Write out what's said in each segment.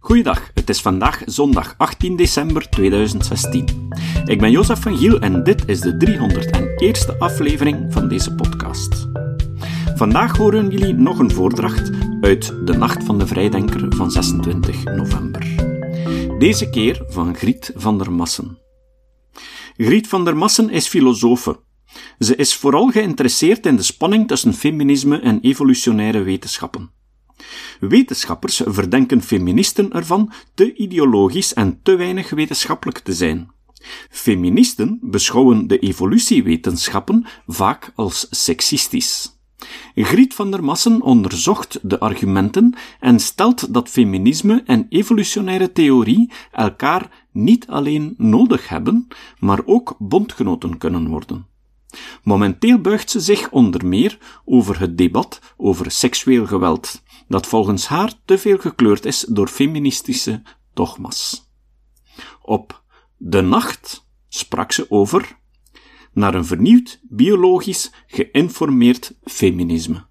Goeiedag, het is vandaag zondag 18 december 2016. Ik ben Jozef van Giel en dit is de 301ste aflevering van deze podcast. Vandaag horen jullie nog een voordracht uit De Nacht van de Vrijdenker van 26 november. Deze keer van Griet van der Massen. Griet van der Massen is filosofe. Ze is vooral geïnteresseerd in de spanning tussen feminisme en evolutionaire wetenschappen. Wetenschappers verdenken feministen ervan te ideologisch en te weinig wetenschappelijk te zijn. Feministen beschouwen de evolutiewetenschappen vaak als seksistisch. Griet van der Massen onderzocht de argumenten en stelt dat feminisme en evolutionaire theorie elkaar niet alleen nodig hebben, maar ook bondgenoten kunnen worden. Momenteel buigt ze zich onder meer over het debat over seksueel geweld, dat volgens haar te veel gekleurd is door feministische dogma's. Op de nacht sprak ze over naar een vernieuwd, biologisch geïnformeerd feminisme.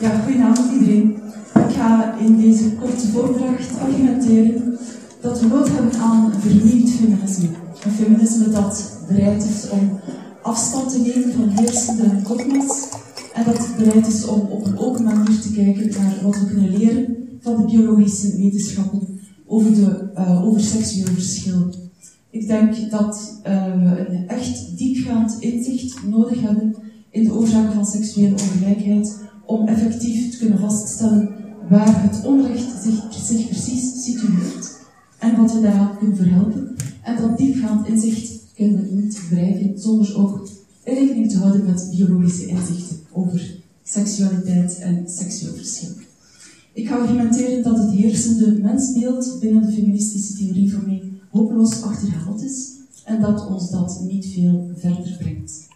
Ja, goedenavond iedereen. Ik ga in deze korte voordracht argumenteren dat we nood hebben aan een vernieuwd feminisme. Een feminisme dat bereid is om afstand te nemen van heersende dogma's en dat bereid is om op een open manier te kijken naar wat we kunnen leren van de biologische wetenschappen over, de, uh, over seksueel verschil. Ik denk dat uh, we een echt diepgaand inzicht nodig hebben in de oorzaken van seksuele ongelijkheid om effectief te kunnen vaststellen waar het onrecht zich, zich precies situeert en wat we daaraan kunnen verhelpen. En dat diepgaand inzicht kunnen we niet bereiken zonder ook rekening te houden met biologische inzichten over seksualiteit en seksueel verschil. Ik ga argumenteren dat het heersende mensbeeld binnen de feministische theorie voor mij hopeloos achterhaald is en dat ons dat niet veel verder brengt.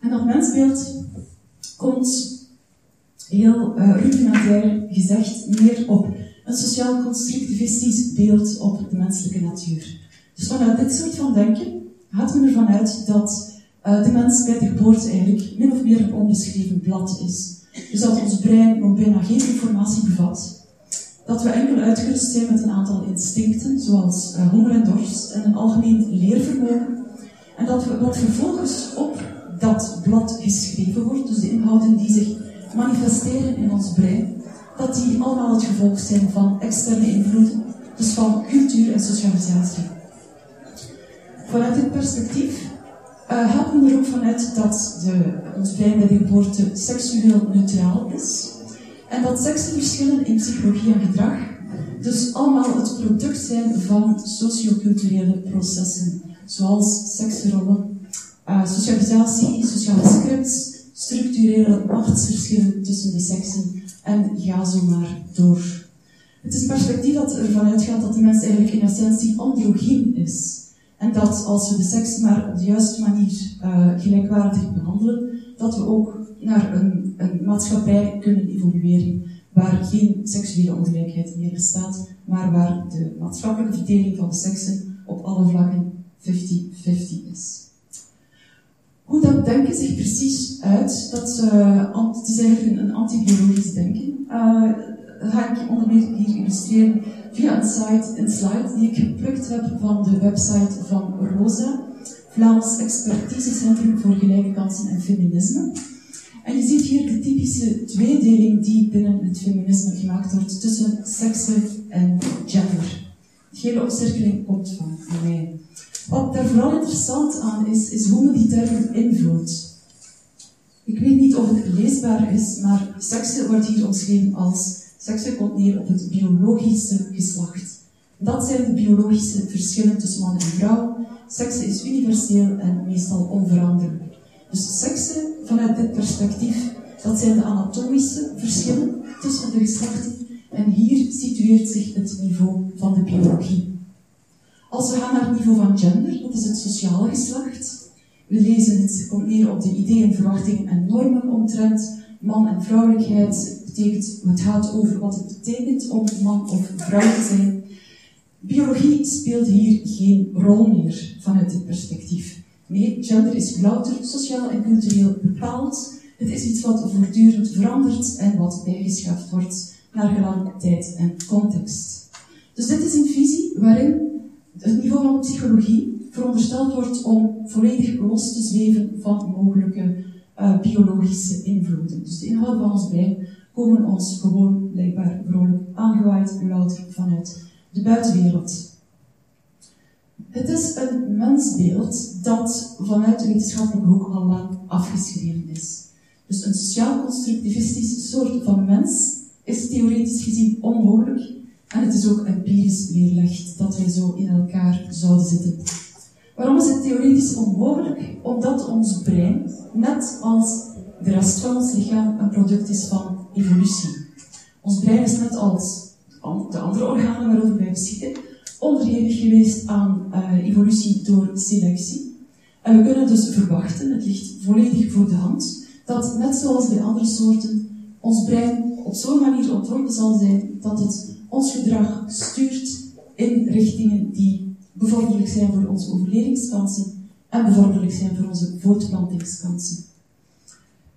En dat mensbeeld komt heel uh, rudimentair gezegd neer op een sociaal constructivistisch beeld op de menselijke natuur. Dus vanuit dit soort van denken gaat men ervan uit dat uh, de mens bij de geboorte eigenlijk min of meer een onbeschreven blad is. Dus dat ons brein nog bijna geen informatie bevat. Dat we enkel uitgerust zijn met een aantal instincten, zoals uh, honger en dorst en een algemeen leervermogen. En dat we wat vervolgens op dat blad geschreven wordt, dus de inhouden die zich manifesteren in ons brein, dat die allemaal het gevolg zijn van externe invloeden, dus van cultuur en socialisatie. Vanuit dit perspectief uh, gaat men er ook vanuit dat de, ons geboorte seksueel neutraal is en dat seksenverschillen in psychologie en gedrag dus allemaal het product zijn van socioculturele processen, zoals seksrollen, uh, socialisatie, sociale scripts, structurele machtsverschillen tussen de seksen en ga zo maar door. Het is een perspectief dat ervan uitgaat dat de mens eigenlijk in essentie androgyn is. En dat als we de seks maar op de juiste manier uh, gelijkwaardig behandelen, dat we ook naar een, een maatschappij kunnen evolueren waar geen seksuele ongelijkheid meer bestaat, maar waar de maatschappelijke verdeling van de seksen op alle vlakken 50-50 is. Hoe dat denken zich precies uit, dat het is eigenlijk een, antibiologisch denken. Uh, ga ik onder meer hier illustreren via een, site, een slide die ik geplukt heb van de website van ROSA, Vlaams Expertisecentrum voor Gelijke Kansen en Feminisme. En je ziet hier de typische tweedeling die binnen het feminisme gemaakt wordt tussen seksen en gender. De hele opcirkeling komt van mij. Wat daar vooral interessant aan is, is hoe men die termen invult. Ik weet niet of het leesbaar is, maar seksen wordt hier omschreven als seksen komt neer op het biologische geslacht. Dat zijn de biologische verschillen tussen man en vrouw. Seksen is universeel en meestal onveranderlijk. Dus seksen, vanuit dit perspectief, dat zijn de anatomische verschillen tussen de geslachten. En hier situeert zich het niveau van de biologie. Als we gaan naar het niveau van gender, dat is het sociale geslacht. We lezen het komt op de ideeën, verwachtingen en normen omtrent man en vrouwelijkheid. Betekent, het gaat over wat het betekent om man of vrouw te zijn. Biologie speelt hier geen rol meer vanuit dit perspectief. Nee, gender is louter sociaal en cultureel bepaald. Het is iets wat voortdurend verandert en wat bijgeschaafd wordt naar gelang tijd en context. Dus dit is een visie waarin het niveau van psychologie verondersteld wordt om volledig los te zweven van mogelijke uh, biologische invloeden. Dus de inhoud van ons brein komen ons gewoon blijkbaar vrolijk aangewaaid louter vanuit de buitenwereld. Het is een mensbeeld dat vanuit de wetenschappelijke hoek al lang afgeschreven is. Dus een sociaal-constructivistisch soort van mens is theoretisch gezien onmogelijk en het is ook empirisch weerlegd dat wij zo in elkaar zouden zitten. Waarom is het theoretisch onmogelijk? Omdat ons brein, net als de rest van ons lichaam, een product is van evolutie. Ons brein is net als de andere organen waarover wij beschikken, onderhevig geweest aan uh, evolutie door selectie. En we kunnen dus verwachten, het ligt volledig voor de hand, dat net zoals bij andere soorten, ons brein op zo'n manier ontworpen zal zijn dat het ons gedrag stuurt in richtingen die bevorderlijk zijn voor onze overlevingskansen en bevorderlijk zijn voor onze voortplantingskansen.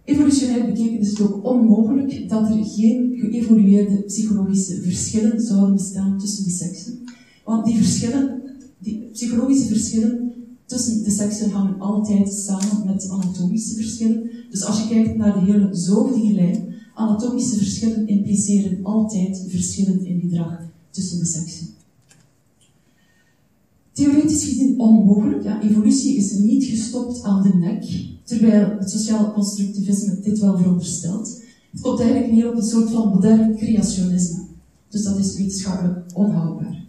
Evolutionair bekeken is het ook onmogelijk dat er geen geëvolueerde psychologische verschillen zouden bestaan tussen de seksen. Want die verschillen, die psychologische verschillen tussen de seksen hangen altijd samen met anatomische verschillen. Dus als je kijkt naar de hele zoogdierlijn, anatomische verschillen impliceren altijd verschillen in gedrag tussen de seksen. Theoretisch gezien onmogelijk, ja, evolutie is niet gestopt aan de nek, terwijl het sociaal constructivisme dit wel veronderstelt. Het komt eigenlijk neer op een soort van modern creationisme. Dus dat is wetenschappelijk onhoudbaar.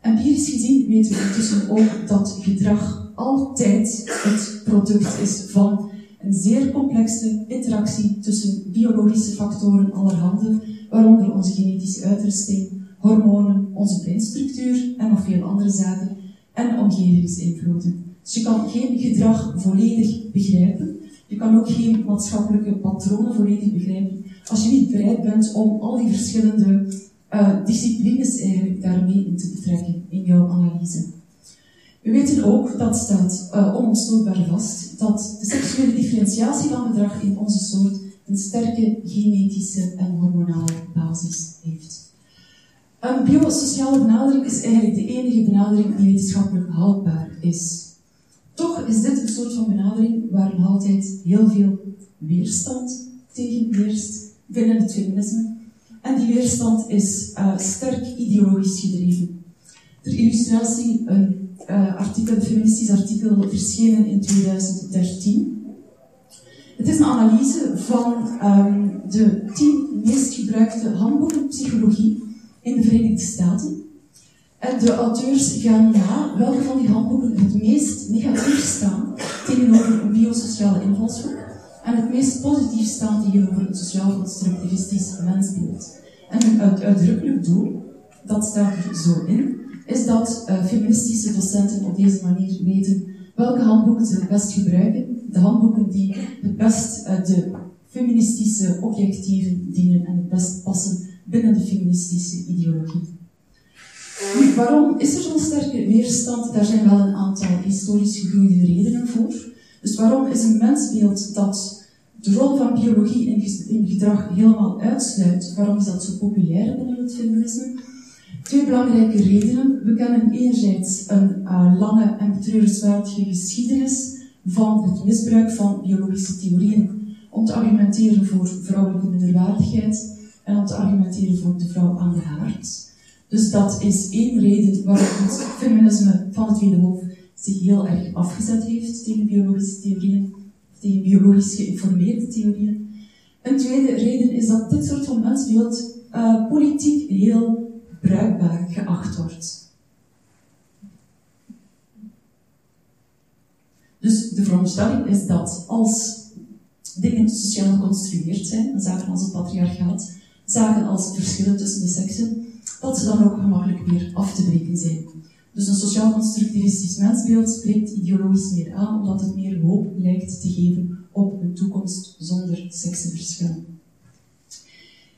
Empirisch gezien weten we intussen ook dat gedrag altijd het product is van een zeer complexe interactie tussen biologische factoren allerhande, waaronder onze genetische uitrusting, hormonen, onze breinstructuur en nog veel andere zaken, en omgevingsinvloeden. Dus je kan geen gedrag volledig begrijpen, je kan ook geen maatschappelijke patronen volledig begrijpen, als je niet bereid bent om al die verschillende uh, disciplines eigenlijk daarmee in te betrekken in jouw analyse. We weten ook, dat staat uh, vast, dat de seksuele differentiatie van gedrag in onze soort een sterke genetische en hormonale basis heeft. Een biosociale benadering is eigenlijk de enige benadering die wetenschappelijk houdbaar is. Toch is dit een soort van benadering waar nog altijd heel veel weerstand tegen heerst binnen het feminisme. En die weerstand is uh, sterk ideologisch gedreven. Ter illustratie een uh, artikel, feministisch artikel verschenen in 2013. Het is een analyse van um, de tien meest gebruikte handboeken psychologie in de Verenigde Staten. En de auteurs gaan na welke van die handboeken het meest negatief staan tegenover een biosociale invalshoek en het meest positief staan tegenover een sociaal-constructivistisch mensbeeld. En het uitdrukkelijk doel, dat staat er zo in, is dat uh, feministische docenten op deze manier weten welke handboeken ze het best gebruiken. De handboeken die het best uh, de feministische objectieven dienen en het best passen binnen de feministische ideologie. Waarom is er zo'n sterke weerstand? Daar zijn wel een aantal historisch gegroeide redenen voor. Dus waarom is een mensbeeld dat de rol van biologie in gedrag helemaal uitsluit, waarom is dat zo populair binnen het feminisme? Twee belangrijke redenen. We kennen enerzijds een uh, lange en betreurenswaardige geschiedenis van het misbruik van biologische theorieën om te argumenteren voor vrouwelijke minderwaardigheid en om te argumenteren voor de vrouw aan de haard. Dus dat is één reden waarom het feminisme van het Tweede Hof zich heel erg afgezet heeft tegen biologische theorieën, tegen biologisch geïnformeerde theorieën. Een tweede reden is dat dit soort van mensbeeld uh, politiek heel bruikbaar geacht wordt. Dus de veronderstelling is dat als dingen sociaal geconstrueerd zijn, zaken als het patriarchaat, zaken als verschillen tussen de seksen, dat ze dan ook gemakkelijk weer af te breken zijn. Dus een sociaal-constructivistisch mensbeeld spreekt ideologisch meer aan, omdat het meer hoop lijkt te geven op een toekomst zonder seksenverschillen.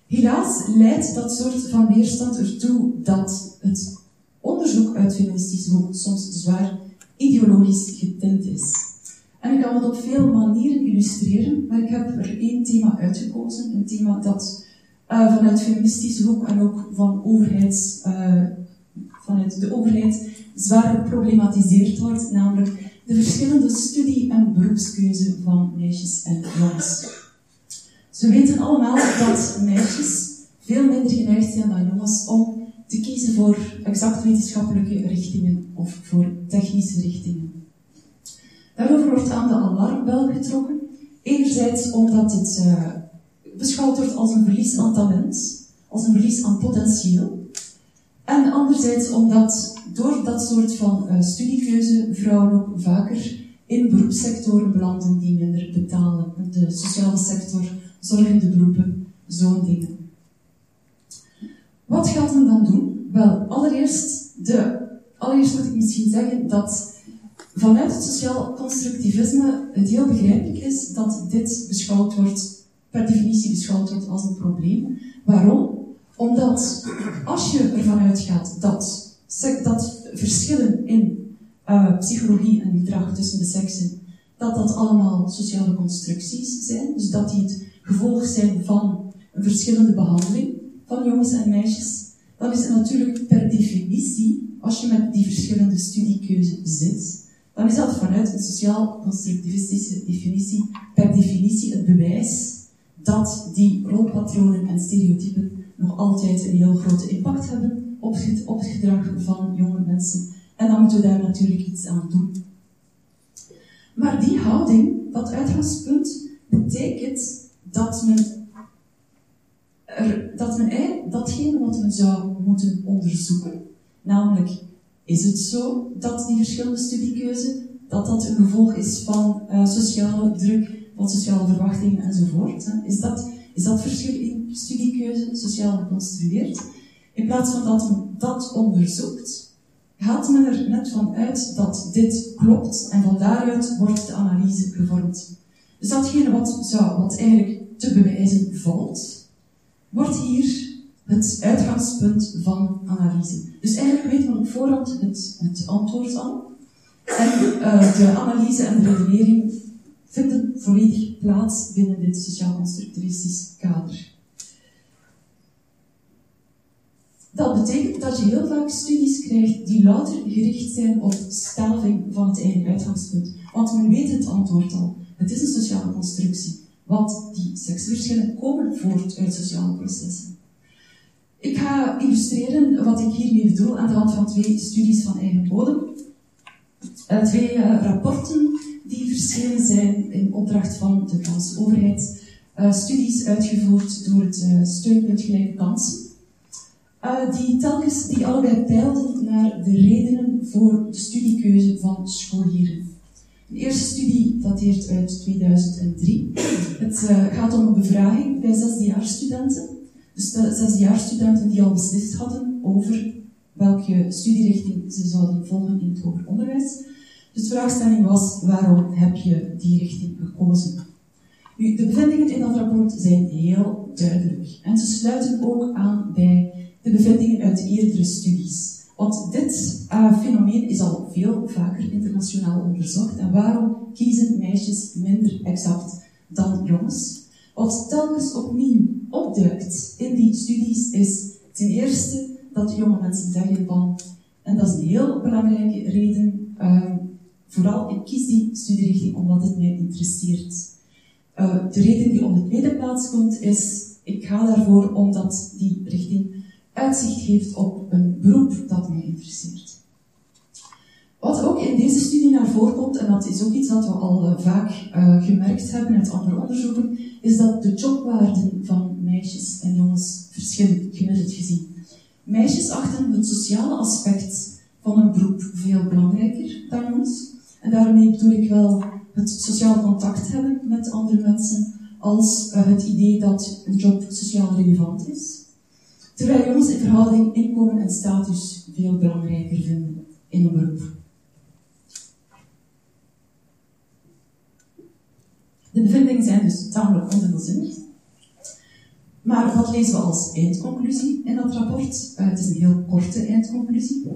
Helaas leidt dat soort van weerstand ertoe dat het onderzoek uit feministische hoek soms zwaar ideologisch getint is. kan het op veel manieren illustreren, maar ik heb er één thema uitgekozen. Een thema dat uh, vanuit feministische hoek en ook van overheids, uh, vanuit de overheid zwaar geproblematiseerd wordt, namelijk de verschillende studie- en beroepskeuze van meisjes en jongens. Ze weten allemaal dat meisjes veel minder geneigd zijn dan jongens om te kiezen voor exact wetenschappelijke richtingen of voor technische richtingen. Daarover wordt aan de alarmbel getrokken. Enerzijds omdat dit uh, beschouwd wordt als een verlies aan talent, als een verlies aan potentieel. En anderzijds omdat door dat soort van uh, studiekeuze vrouwen ook vaker in beroepssectoren belanden die minder betalen. De sociale sector, zorgende beroepen, zo'n dingen. Wat gaat men dan doen? Wel, allereerst, de, allereerst moet ik misschien zeggen dat vanuit het sociaal constructivisme het heel begrijpelijk is dat dit beschouwd wordt, per definitie beschouwd wordt als een probleem. Waarom? Omdat als je ervan uitgaat dat, dat verschillen in uh, psychologie en gedrag tussen de seksen, dat dat allemaal sociale constructies zijn, dus dat die het gevolg zijn van een verschillende behandeling van jongens en meisjes, dan is het natuurlijk per definitie, als je met die verschillende studiekeuze zit, dan is dat vanuit een sociaal-constructivistische definitie per definitie het bewijs dat die rolpatronen en stereotypen nog altijd een heel grote impact hebben op het, op het gedrag van jonge mensen. En dan moeten we daar natuurlijk iets aan doen. Maar die houding, dat uitgangspunt, betekent dat men, dat men datgene wat men zou moeten onderzoeken, namelijk is het zo dat die verschillende studiekeuze, dat dat een gevolg is van uh, sociale druk, van sociale verwachtingen enzovoort? Hè? Is, dat, is dat verschil in studiekeuze sociaal geconstrueerd? In plaats van dat men dat onderzoekt, gaat men er net van uit dat dit klopt en van daaruit wordt de analyse gevormd. Dus datgene wat, zou, wat eigenlijk te bewijzen valt, wordt hier het uitgangspunt van analyse. Dus eigenlijk weten we op voorhand het, het antwoord al. En uh, de analyse en de redenering vinden volledig plaats binnen dit sociaal-constructivistisch kader. Dat betekent dat je heel vaak studies krijgt die louter gericht zijn op staving van het eigen uitgangspunt. Want men weet het antwoord al. Het is een sociale constructie. Want die seksverschillen komen voort uit sociale processen. Ik ga illustreren wat ik hiermee bedoel aan de hand van twee studies van eigen bodem. Uh, twee uh, rapporten die verschenen zijn in opdracht van de Franse overheid. Uh, studies uitgevoerd door het Steunpunt Gelijke Kansen. die telkens, die allebei peilden naar de redenen voor de studiekeuze van scholieren. De eerste studie dateert uit 2003. Het gaat om een bevraging bij zesdejaarsstudenten dus de zesdejaarsstudenten die al beslist hadden over welke studierichting ze zouden volgen in het hoger onderwijs. Dus de vraagstelling was, waarom heb je die richting gekozen? Nu, de bevindingen in dat rapport zijn heel duidelijk. En ze sluiten ook aan bij de bevindingen uit eerdere studies. Want dit uh, fenomeen is al veel vaker internationaal onderzocht. En waarom kiezen meisjes minder exact dan jongens? Wat telkens opnieuw opduikt in die studies is ten eerste dat jonge mensen zeggen van, en dat is een heel belangrijke reden, uh, vooral ik kies die studierichting omdat het mij interesseert. Uh, de reden die op de tweede plaats komt is, ik ga daarvoor omdat die richting uitzicht geeft op een beroep dat mij interesseert. Wat ook in deze studie naar voren komt, en dat is ook iets dat we al uh, vaak uh, gemerkt hebben uit andere onderzoeken, is dat de jobwaarden van meisjes en jongens verschillen, gemiddeld gezien. Meisjes achten het sociale aspect van een beroep veel belangrijker dan jongens. En daarmee bedoel ik wel het sociaal contact hebben met andere mensen, als uh, het idee dat een job sociaal relevant is. Terwijl jongens in verhouding inkomen en status veel belangrijker vinden in een beroep. De bevindingen zijn dus tamelijk ondubbelzinnig. Maar wat lezen we als eindconclusie in dat rapport? Uh, het is een heel korte eindconclusie.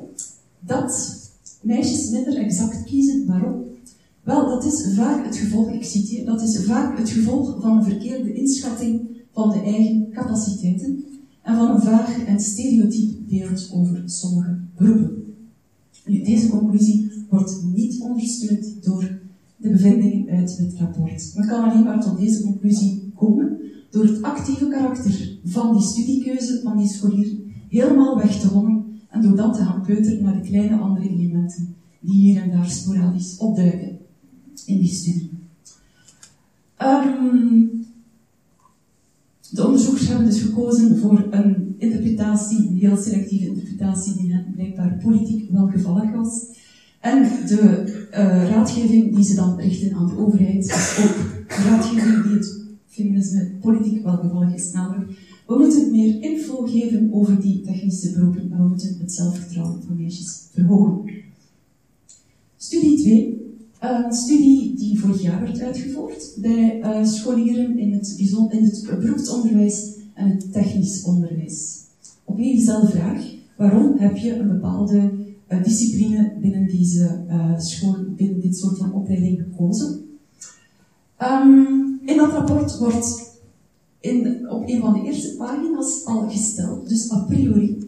Dat meisjes minder exact kiezen. Waarom? Wel, dat is vaak het gevolg, ik citeer, dat is vaak het gevolg van een verkeerde inschatting van de eigen capaciteiten en van een vaag en stereotyp beeld over sommige beroepen. Deze conclusie wordt niet ondersteund door de bevindingen uit het rapport. Men kan alleen maar tot deze conclusie komen door het actieve karakter van die studiekeuze van die scholieren helemaal weg te hommen en door dan te gaan peuteren naar de kleine andere elementen die hier en daar sporadisch opduiken in die studie. Um, de onderzoekers hebben dus gekozen voor een interpretatie, een heel selectieve interpretatie, die hen blijkbaar politiek welgevallig was. En de uh, raadgeving die ze dan richten aan de overheid ook de raadgeving die het feminisme politiek welgevallig is, namelijk we moeten meer info geven over die technische beroepen en we moeten het zelfvertrouwen van meisjes verhogen. Studie 2 een studie die vorig jaar werd uitgevoerd bij uh, scholieren in het, in het beroepsonderwijs en het technisch onderwijs. Opnieuw dezelfde vraag. Waarom heb je een bepaalde uh, discipline binnen deze uh, school, binnen dit soort van opleiding gekozen? Um, in dat rapport wordt in, op een van de eerste pagina's al gesteld, dus a priori,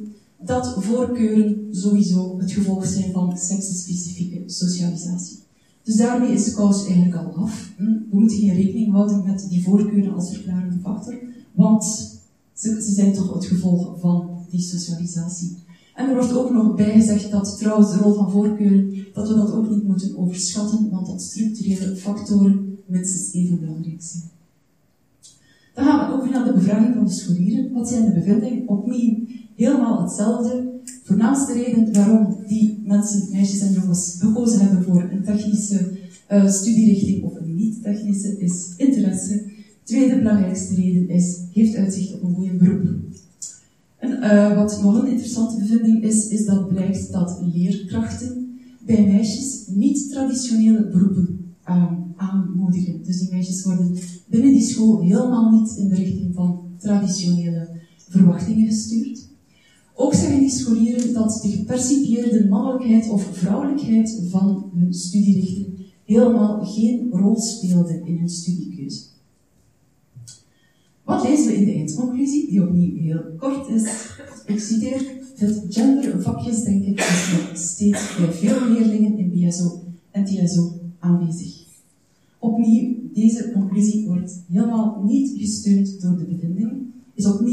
dat voorkeuren sowieso het gevolg zijn van seksspecifieke socialisatie. Dus daarmee is de kous eigenlijk al af. We moeten geen rekening houden met die voorkeuren als verklarende factor, want ze, ze zijn toch het gevolg van die socialisatie. En er wordt ook nog bijgezegd dat trouwens de rol van voorkeuren, dat we dat ook niet moeten overschatten, want dat structurele factoren minstens even belangrijk zijn. Dan gaan we over naar de bevraging van de scholieren. Wat zijn de bevindingen? Opnieuw helemaal hetzelfde. Voornaamste reden waarom die mensen, meisjes en jongens, gekozen hebben voor een technische uh, studierichting of een niet-technische, is interesse. Tweede belangrijkste reden is, heeft uitzicht op een goede beroep. En uh, wat nog een interessante bevinding is, is dat blijkt dat leerkrachten bij meisjes niet-traditionele beroepen uh, aanmoedigen. Dus die meisjes worden binnen die school helemaal niet in de richting van traditionele verwachtingen gestuurd. Ook zeggen die scholieren dat de gepercipieerde mannelijkheid of vrouwelijkheid van hun studierichting helemaal geen rol speelde in hun studiekeuze. Wat lezen we in de eindconclusie, die opnieuw heel kort is? Ik citeer, het gendervakjesdenken is nog steeds bij veel leerlingen in BSO en TSO aanwezig. Opnieuw, deze conclusie wordt helemaal niet gesteund door de bevindingen, is opnieuw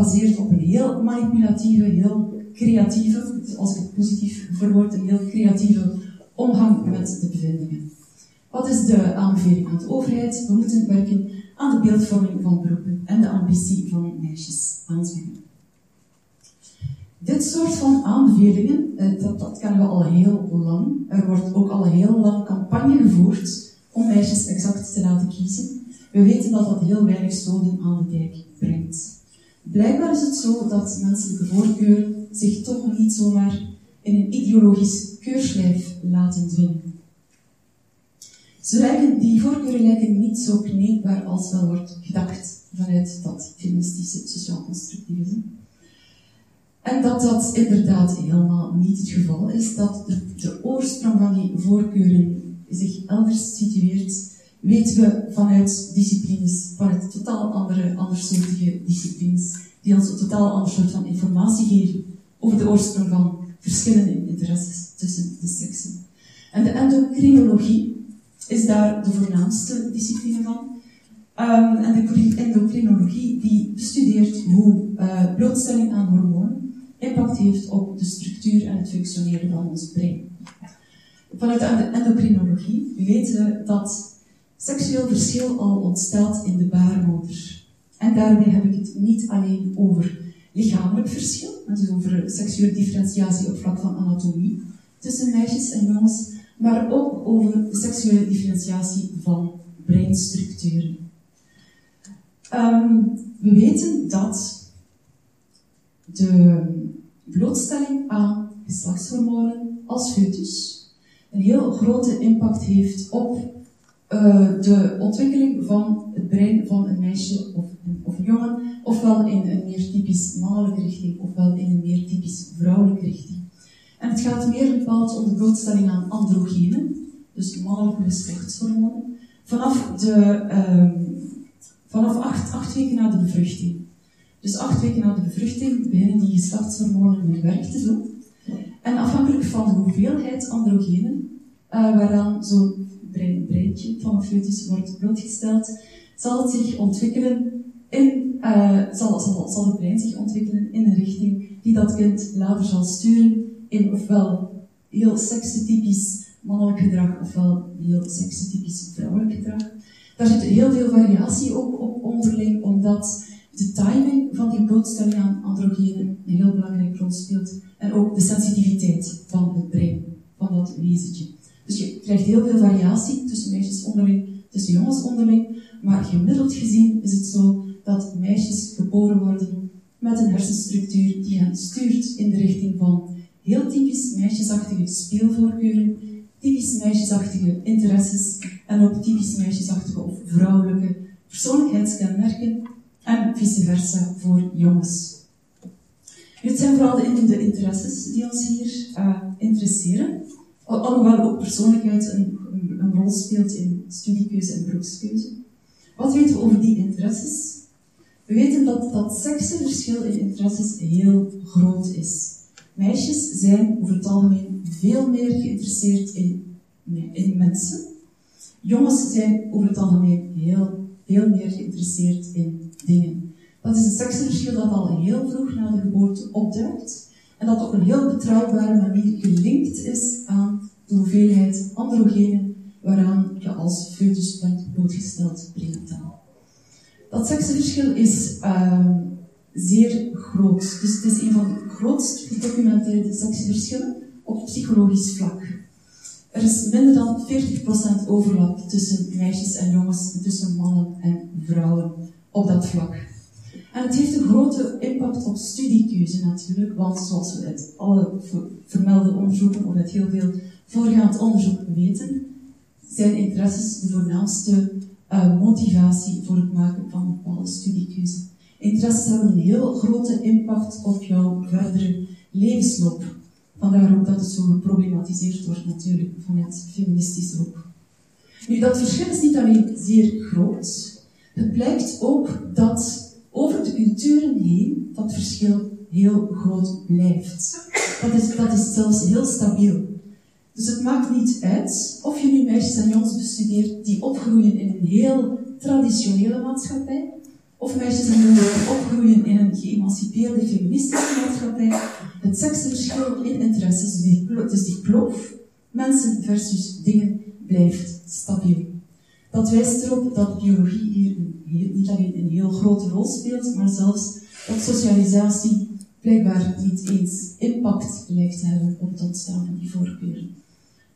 gebaseerd op een heel manipulatieve, heel creatieve, als ik het positief verwoord, een heel creatieve omgang met de bevindingen. Wat is de aanbeveling aan de overheid? We moeten werken aan de beeldvorming van beroepen en de ambitie van meisjes aanzwingen. Dit soort van aanbevelingen, eh, dat, dat kennen we al heel lang. Er wordt ook al heel lang campagne gevoerd om meisjes exact te laten kiezen. We weten dat dat heel weinig zoden aan de dijk brengt. Blijkbaar is het zo dat menselijke voorkeur zich toch niet zomaar in een ideologisch keurslijf laten dwingen. Ze lijken, die voorkeuren lijken niet zo kneedbaar als wel wordt gedacht vanuit dat feministische sociaal constructivisme. En dat dat inderdaad helemaal niet het geval is, dat de, de oorsprong van die voorkeuren zich elders situeert, weten we vanuit disciplines, vanuit totaal andere, andersoortige disciplines, die ons een totaal ander soort van informatie geven over de oorsprong van verschillende interesses tussen de seksen. En de endocrinologie is daar de voornaamste discipline van. Um, en de endocrinologie die bestudeert hoe uh, blootstelling aan hormonen impact heeft op de structuur en het functioneren van ons brein. Vanuit de endocrinologie weten we dat seksueel verschil al ontstaat in de baarmoeder. En daarbij heb ik het niet alleen over lichamelijk verschil, dus over seksuele differentiatie op vlak van anatomie tussen meisjes en jongens, maar ook over seksuele differentiatie van breinstructuren. Um, we weten dat de blootstelling aan geslachtshormonen als foetus een heel grote impact heeft op uh, de ontwikkeling van het brein van een meisje of, of een jongen, ofwel in een meer typisch mannelijke richting, ofwel in een meer typisch vrouwelijke richting. En het gaat meer bepaald om de blootstelling aan androgenen, dus mannelijke geslachtshormonen, vanaf, de, um, vanaf acht, acht weken na de bevruchting. Dus acht weken na de bevruchting beginnen die geslachtshormonen hun werk te doen. En afhankelijk van de hoeveelheid androgenen uh, waaraan zo'n breintje van een foetus wordt blootgesteld, zal het zich ontwikkelen in, zal, zal, zal het brein zich ontwikkelen in een richting die dat kind later zal sturen in ofwel heel seksetypisch mannelijk gedrag ofwel heel seksetypisch vrouwelijk gedrag. Daar zit heel veel variatie ook op onderling, omdat de timing van die blootstelling aan androgenen een heel belangrijke rol speelt. En ook de sensitiviteit van het brein, van dat wezentje. Dus je krijgt heel veel variatie tussen meisjes onderling, tussen jongens onderling. Maar gemiddeld gezien is het zo dat meisjes geboren worden met een hersenstructuur die hen stuurt in de richting van heel typisch meisjesachtige speelvoorkeuren, typisch meisjesachtige interesses en ook typisch meisjesachtige of vrouwelijke persoonlijkheidskenmerken en vice versa voor jongens. Het zijn vooral de, interesses die ons hier interesseren, alhoewel ook persoonlijkheid een, een, rol speelt in studiekeuze en beroepskeuze. Wat weten we over die interesses? We weten dat dat seksenverschil in interesses heel groot is. Meisjes zijn over het algemeen veel meer geïnteresseerd in, in mensen. Jongens zijn over het algemeen heel veel meer geïnteresseerd in dingen. Dat is een seksenverschil dat al heel vroeg na de geboorte opduikt en dat op een heel betrouwbare manier gelinkt is aan de hoeveelheid androgenen waaraan je als foetus bent blootgesteld prenataal. Dat seksenverschil is uh, zeer groot. Dus het is een van de grootst gedocumenteerde seksenverschillen op psychologisch vlak. Er is minder dan 40% overlap tussen meisjes en jongens, tussen mannen en vrouwen op dat vlak. En het heeft een grote impact op studiekeuze natuurlijk, want zoals we uit alle vermelde onderzoeken of uit heel veel voorgaand onderzoek weten, zijn interesses de voornaamste uh, motivatie voor het maken van een bepaalde studiekeuze. Interesses hebben een heel grote impact op jouw verdere levensloop. Vandaar ook dat het zo geproblematiseerd wordt natuurlijk vanuit feministisch hoek. Nu, dat verschil is niet alleen zeer groot, het blijkt ook dat over de culturen heen dat verschil heel groot blijft. Dat is, dat is zelfs heel stabiel. Dus het maakt niet uit of je nu meisjes en jongens bestudeert die opgroeien in een heel traditionele maatschappij, of meisjes en jongens die opgroeien in een geëmancipeerde feministische maatschappij. Het seksenverschil in interesses, dus die kloof, mensen versus dingen, blijft stabiel. Dat wijst erop dat biologie hier niet alleen een heel grote rol speelt, maar zelfs dat socialisatie blijkbaar niet eens impact lijkt te hebben op het ontstaan van die voorkeuren.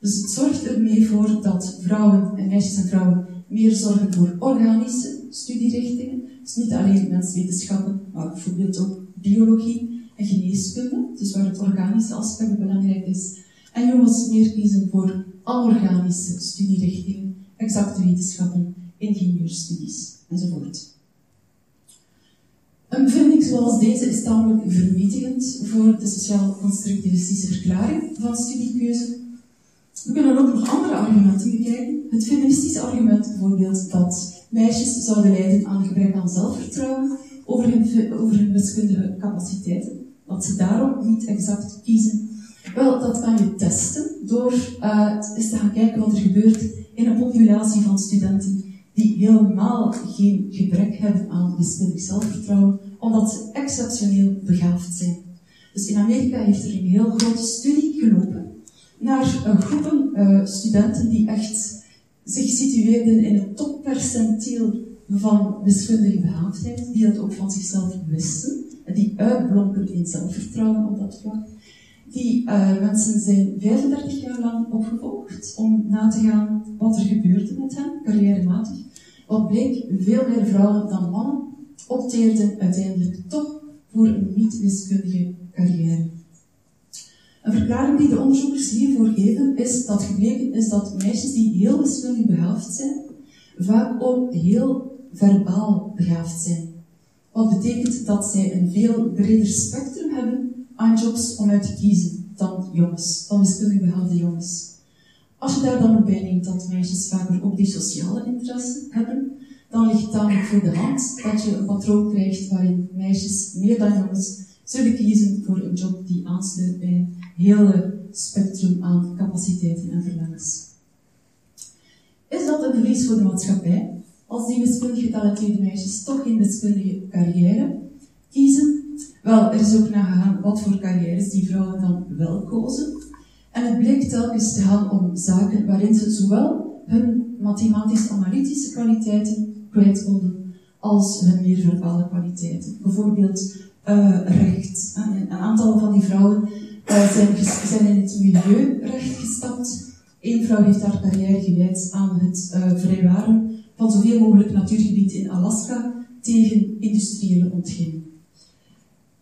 Dus het zorgt er mee voor dat vrouwen en meisjes en vrouwen meer zorgen voor organische studierichtingen. Dus niet alleen menswetenschappen, maar bijvoorbeeld ook biologie en geneeskunde, dus waar het organische aspect belangrijk is. En jongens meer kiezen voor anorganische studierichtingen, exacte wetenschappen, ingenieurstudies enzovoort. Een bevinding zoals deze is tamelijk vernietigend voor de sociaal-constructivistische verklaring van studiekeuze, we kunnen ook nog andere argumenten bekijken. Het feministische argument bijvoorbeeld dat meisjes zouden lijden aan gebrek aan zelfvertrouwen over hun, over hun wiskundige capaciteiten. Dat ze daarom niet exact kiezen. Wel, dat kan je testen door uh, eens te gaan kijken wat er gebeurt in een populatie van studenten die helemaal geen gebrek hebben aan wiskundig zelfvertrouwen, omdat ze exceptioneel begaafd zijn. Dus in Amerika heeft er een heel grote studie gelopen naar groepen uh, studenten die echt zich situeerden in het toppercentiel van wiskundige behaafdheid, die dat ook van zichzelf wisten, en die uitblonken in zelfvertrouwen op dat vlak. Die uh, mensen zijn 35 jaar lang opgevolgd om na te gaan wat er gebeurde met hen, carrièrematig. Wat bleek, veel meer vrouwen dan mannen opteerden uiteindelijk toch voor een niet-wiskundige carrière. Een verklaring die de onderzoekers hiervoor geven, is dat gebleken is dat meisjes die heel wiskundig begaafd zijn, vaak ook heel verbaal begaafd zijn. Wat betekent dat zij een veel breder spectrum hebben aan jobs om uit te kiezen dan jongens, dan wiskundig begaafde jongens. Als je daar dan ook bij neemt dat meisjes vaker ook die sociale interesse hebben, dan ligt het tamelijk voor de hand dat je een patroon krijgt waarin meisjes meer dan jongens zullen kiezen voor een job die aansluit bij een hele spectrum aan capaciteiten en verlangens. Is dat een verlies voor de maatschappij? Als die wiskundig getalenteerde meisjes toch geen wiskundige carrière kiezen? Wel, er is ook nagegaan wat voor carrières die vrouwen dan wel kozen. En het bleek telkens te gaan om zaken waarin ze zowel hun mathematisch-analytische kwaliteiten kwijt konden, als hun meer verbale kwaliteiten. Bijvoorbeeld uh, recht. Een aantal van die vrouwen uh, zijn, zijn, in het milieurecht gestapt. Eén vrouw heeft haar carrière gewijd aan het uh, vrijwaren van zoveel mogelijk natuurgebied in Alaska tegen industriële ontginning.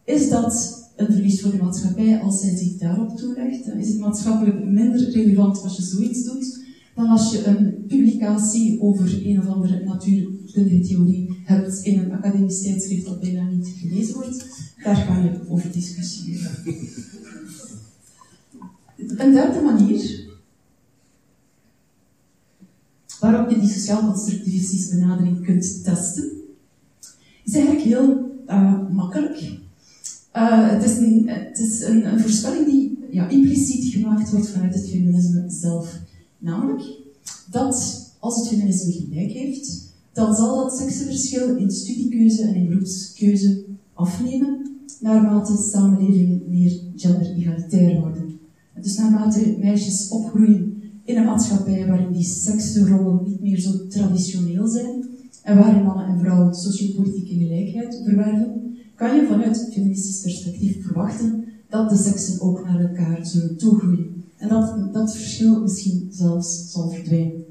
Is dat een verlies voor de maatschappij als zij zich daarop toelegt? Dan is het maatschappelijk minder relevant als je zoiets doet dan als je een publicatie over een of andere natuurkundige theorie hebt in een academisch tijdschrift dat bijna niet gelezen wordt. Daar kan je over discussiëren. Een derde manier waarop je die sociaal-constructivistische benadering kunt testen, is eigenlijk heel uh, makkelijk. Uh, het is, een, het is een, een voorspelling die ja, impliciet gemaakt wordt vanuit het feminisme zelf. Namelijk dat als het feminisme gelijk heeft, dan zal dat seksenverschil in studiekeuze en in beroepskeuze afnemen, naarmate samenlevingen meer gender-egalitair worden. Dus naarmate meisjes opgroeien in een maatschappij waarin die seksrollen niet meer zo traditioneel zijn, en waarin mannen en vrouwen sociopolitieke gelijkheid verwerven, kan je vanuit feministisch perspectief verwachten dat de seksen ook naar elkaar zullen toegroeien. En dat dat verschil misschien zelfs zal verdwijnen.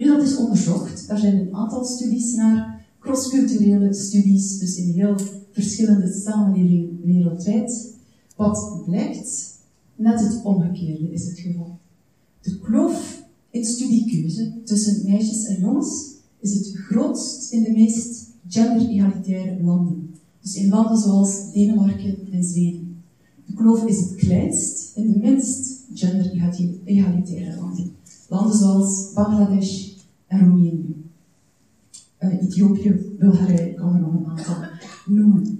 Nu, dat is onderzocht. Daar zijn een aantal studies naar, crossculturele studies, dus in heel verschillende samenlevingen wereldwijd. Wat blijkt, net het omgekeerde is het geval. De kloof in studiekeuze tussen meisjes en jongens is het grootst in de meest gender-egalitaire landen. Dus in landen zoals Denemarken en Zweden. De kloof is het kleinst in de minst gender-egalitaire landen. Landen zoals Bangladesh en Roemenië. Uh, Ethiopië, Bulgarije, kan er nog een aantal noemen.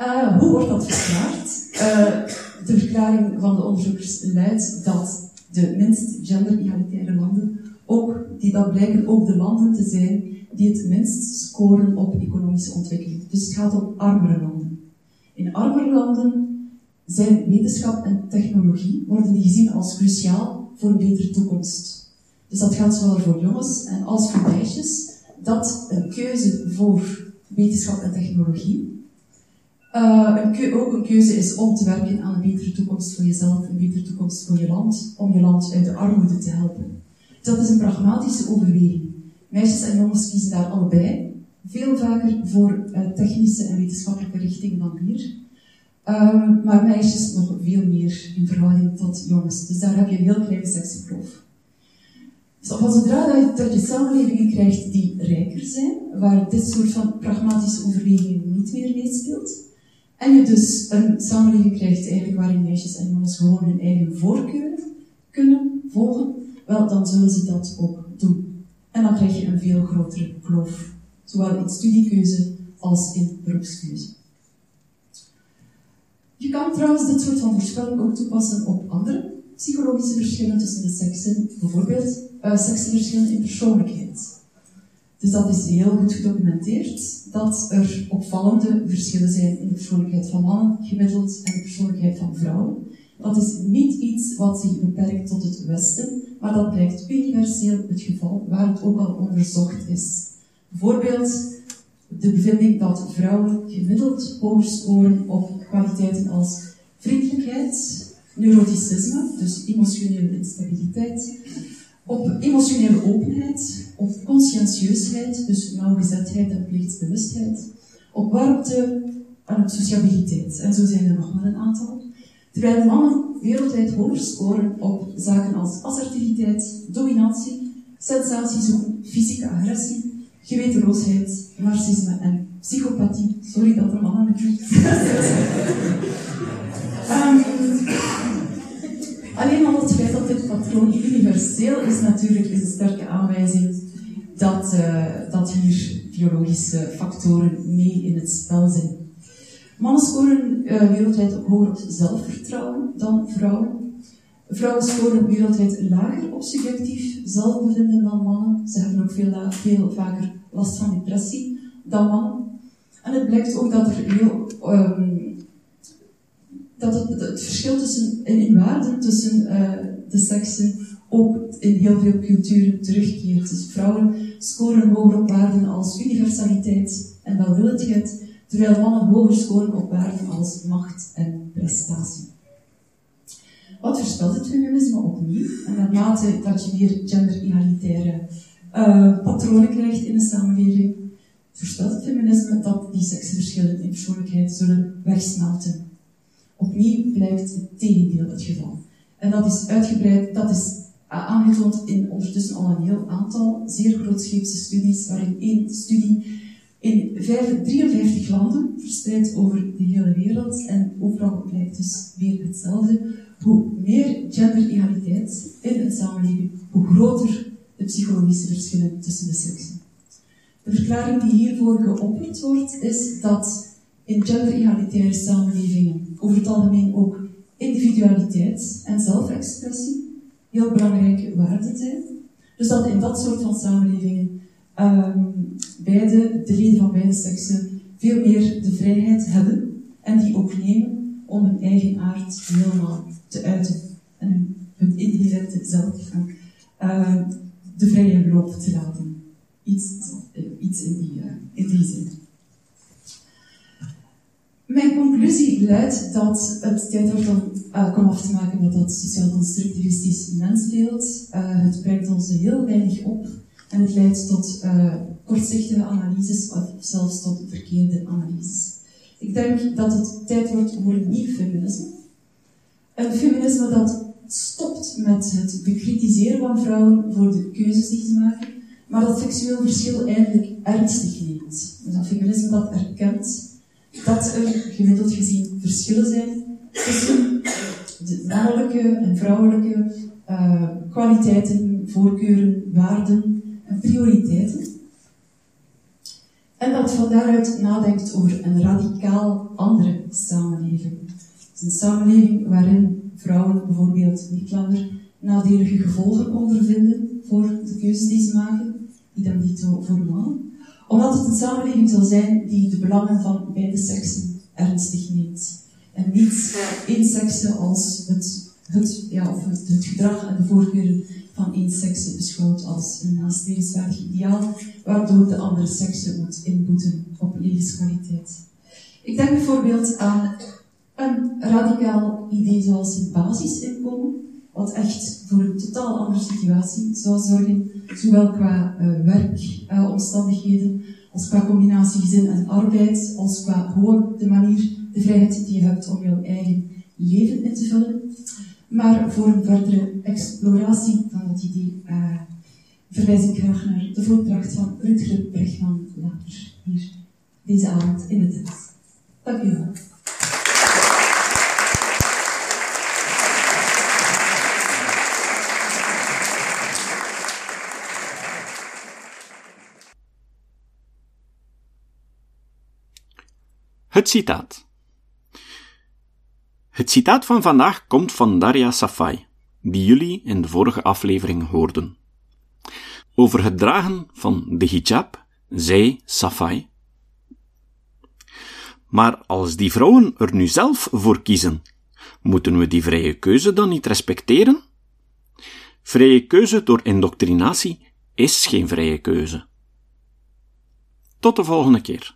Uh, hoe wordt dat verklaard? Uh, de verklaring van de onderzoekers luidt dat de minst gender-egalitaire landen ook, die dat blijken ook de landen te zijn die het minst scoren op economische ontwikkeling. Dus het gaat om armere landen. In armere landen zijn wetenschap en technologie, worden die gezien als cruciaal voor een betere toekomst. Dus dat geldt zowel voor jongens en als voor meisjes, dat een keuze voor wetenschap en technologie uh, een ook een keuze is om te werken aan een betere toekomst voor jezelf, een betere toekomst voor je land, om je land uit de armoede te helpen. Dat is een pragmatische overweging. Meisjes en jongens kiezen daar allebei veel vaker voor uh, technische en wetenschappelijke richtingen dan hier. Um, maar meisjes nog veel meer in verhouding tot jongens. Dus daar heb je een heel kleine seksproof. Dus zodra dat je, dat je samenlevingen krijgt die rijker zijn, waar dit soort van pragmatische overwegingen niet meer meespeelt, en je dus een samenleving krijgt eigenlijk waarin meisjes en jongens gewoon hun eigen voorkeuren kunnen volgen, wel, dan zullen ze dat ook doen. En dan krijg je een veel grotere kloof, zowel in studiekeuze als in beroepskeuze. Je kan trouwens dit soort van voorspelling ook toepassen op andere psychologische verschillen tussen de seksen, bijvoorbeeld uh, seksenverschillen in persoonlijkheid. Dus dat is heel goed gedocumenteerd, dat er opvallende verschillen zijn in de persoonlijkheid van mannen gemiddeld en de persoonlijkheid van vrouwen. Dat is niet iets wat zich beperkt tot het Westen, maar dat blijkt universeel het geval waar het ook al onderzocht is. Bijvoorbeeld de bevinding dat vrouwen gemiddeld hoger scoren kwaliteiten als vriendelijkheid, neuroticisme, dus emotionele instabiliteit, op emotionele openheid, op conscientieusheid, dus nauwgezetheid en plichtsbewustheid, op warmte en op sociabiliteit. En zo zijn er nog wel een aantal. Terwijl mannen wereldwijd hoger scoren op zaken als assertiviteit, dominantie, sensatiezoek, fysieke agressie, gewetenloosheid, narcisme en psychopathie. Sorry dat er mannen met niet. um, Alleen al het feit dat dit patroon universeel is natuurlijk, is een sterke aanwijzing dat, uh, dat hier biologische factoren mee in het spel zijn. Mannen scoren uh, wereldwijd hoger op zelfvertrouwen dan vrouwen. Vrouwen scoren wereldwijd lager op subjectief zelfbevinden dan mannen. Ze hebben ook veel, veel vaker last van depressie dan mannen. En het blijkt ook dat er heel, um, dat het, het, verschil tussen, in, in waarden tussen uh, de seksen ook in heel veel culturen terugkeert. Dus vrouwen scoren hoger op waarden als universaliteit en welwillendheid, terwijl mannen hoger scoren op waarden als macht en prestatie. Wat voorspelt het feminisme opnieuw? En naarmate dat je meer gender-egalitaire uh, patronen krijgt in de samenleving, voorspelt het feminisme dat die seksenverschillen in persoonlijkheid zullen wegsmelten. Opnieuw blijkt het tegendeel het geval. En dat is uitgebreid, dat is aangetoond in ondertussen al een heel aantal zeer grootscheepse studies, waarin één studie in 53 landen, verspreid over de hele wereld, en overal blijkt dus weer hetzelfde. Hoe meer gender-egaliteit in een samenleving, hoe groter de psychologische verschillen tussen de seksen. De verklaring die hiervoor geopperd wordt, is dat in gender-egalitaire samenlevingen over het algemeen ook individualiteit en zelfexpressie heel belangrijke waarden zijn. Dus dat in dat soort van samenlevingen um, beide, de leden van beide seksen veel meer de vrijheid hebben en die ook nemen om hun eigen aard helemaal te uiten en hun, hun zelf uh, de vrije loop te laten. Iets, iets in, die, uh, in die zin. Mijn conclusie luidt dat het tijd wordt om uh, af te maken met dat sociaal-constructivistisch mensbeeld. Uh, het brengt ons heel weinig op en het leidt tot uh, kortzichtige analyses of zelfs tot verkeerde analyses. Ik denk dat het tijd wordt voor een nieuw feminisme. Een feminisme dat stopt met het bekritiseren van vrouwen voor de keuzes die ze maken, maar dat seksueel verschil eindelijk ernstig neemt. Dus een feminisme dat erkent dat er gemiddeld gezien verschillen zijn tussen de mannelijke en vrouwelijke uh, kwaliteiten, voorkeuren, waarden en prioriteiten. En dat van daaruit nadenkt over een radicaal andere samenleving. Is een samenleving waarin vrouwen bijvoorbeeld niet langer nadelige gevolgen ondervinden voor de keuzes die ze maken, idem dito voor mannen omdat het een samenleving zal zijn die de belangen van beide seksen ernstig neemt. En niet één sekse als het, het, ja, of het, het gedrag en de voorkeuren van één sekse beschouwt als een nastrevenswaardig ideaal, waardoor de andere sekse moet inboeten op levenskwaliteit. Ik denk bijvoorbeeld aan een radicaal idee zoals het basisinkomen, wat echt voor een totaal andere situatie zou zorgen, zowel qua uh, werkomstandigheden, uh, als qua combinatie gezin en arbeid, als qua gewoon de manier, de vrijheid die je hebt om jouw eigen leven in te vullen. Maar voor een verdere exploratie van dat idee uh, verwijs ik graag naar de voordracht van Rutger Bregman later hier deze avond in het huis. Dank u wel. Het citaat. Het citaat van vandaag komt van Daria Safai, die jullie in de vorige aflevering hoorden. Over het dragen van de hijab zei Safai. Maar als die vrouwen er nu zelf voor kiezen, moeten we die vrije keuze dan niet respecteren? Vrije keuze door indoctrinatie is geen vrije keuze. Tot de volgende keer.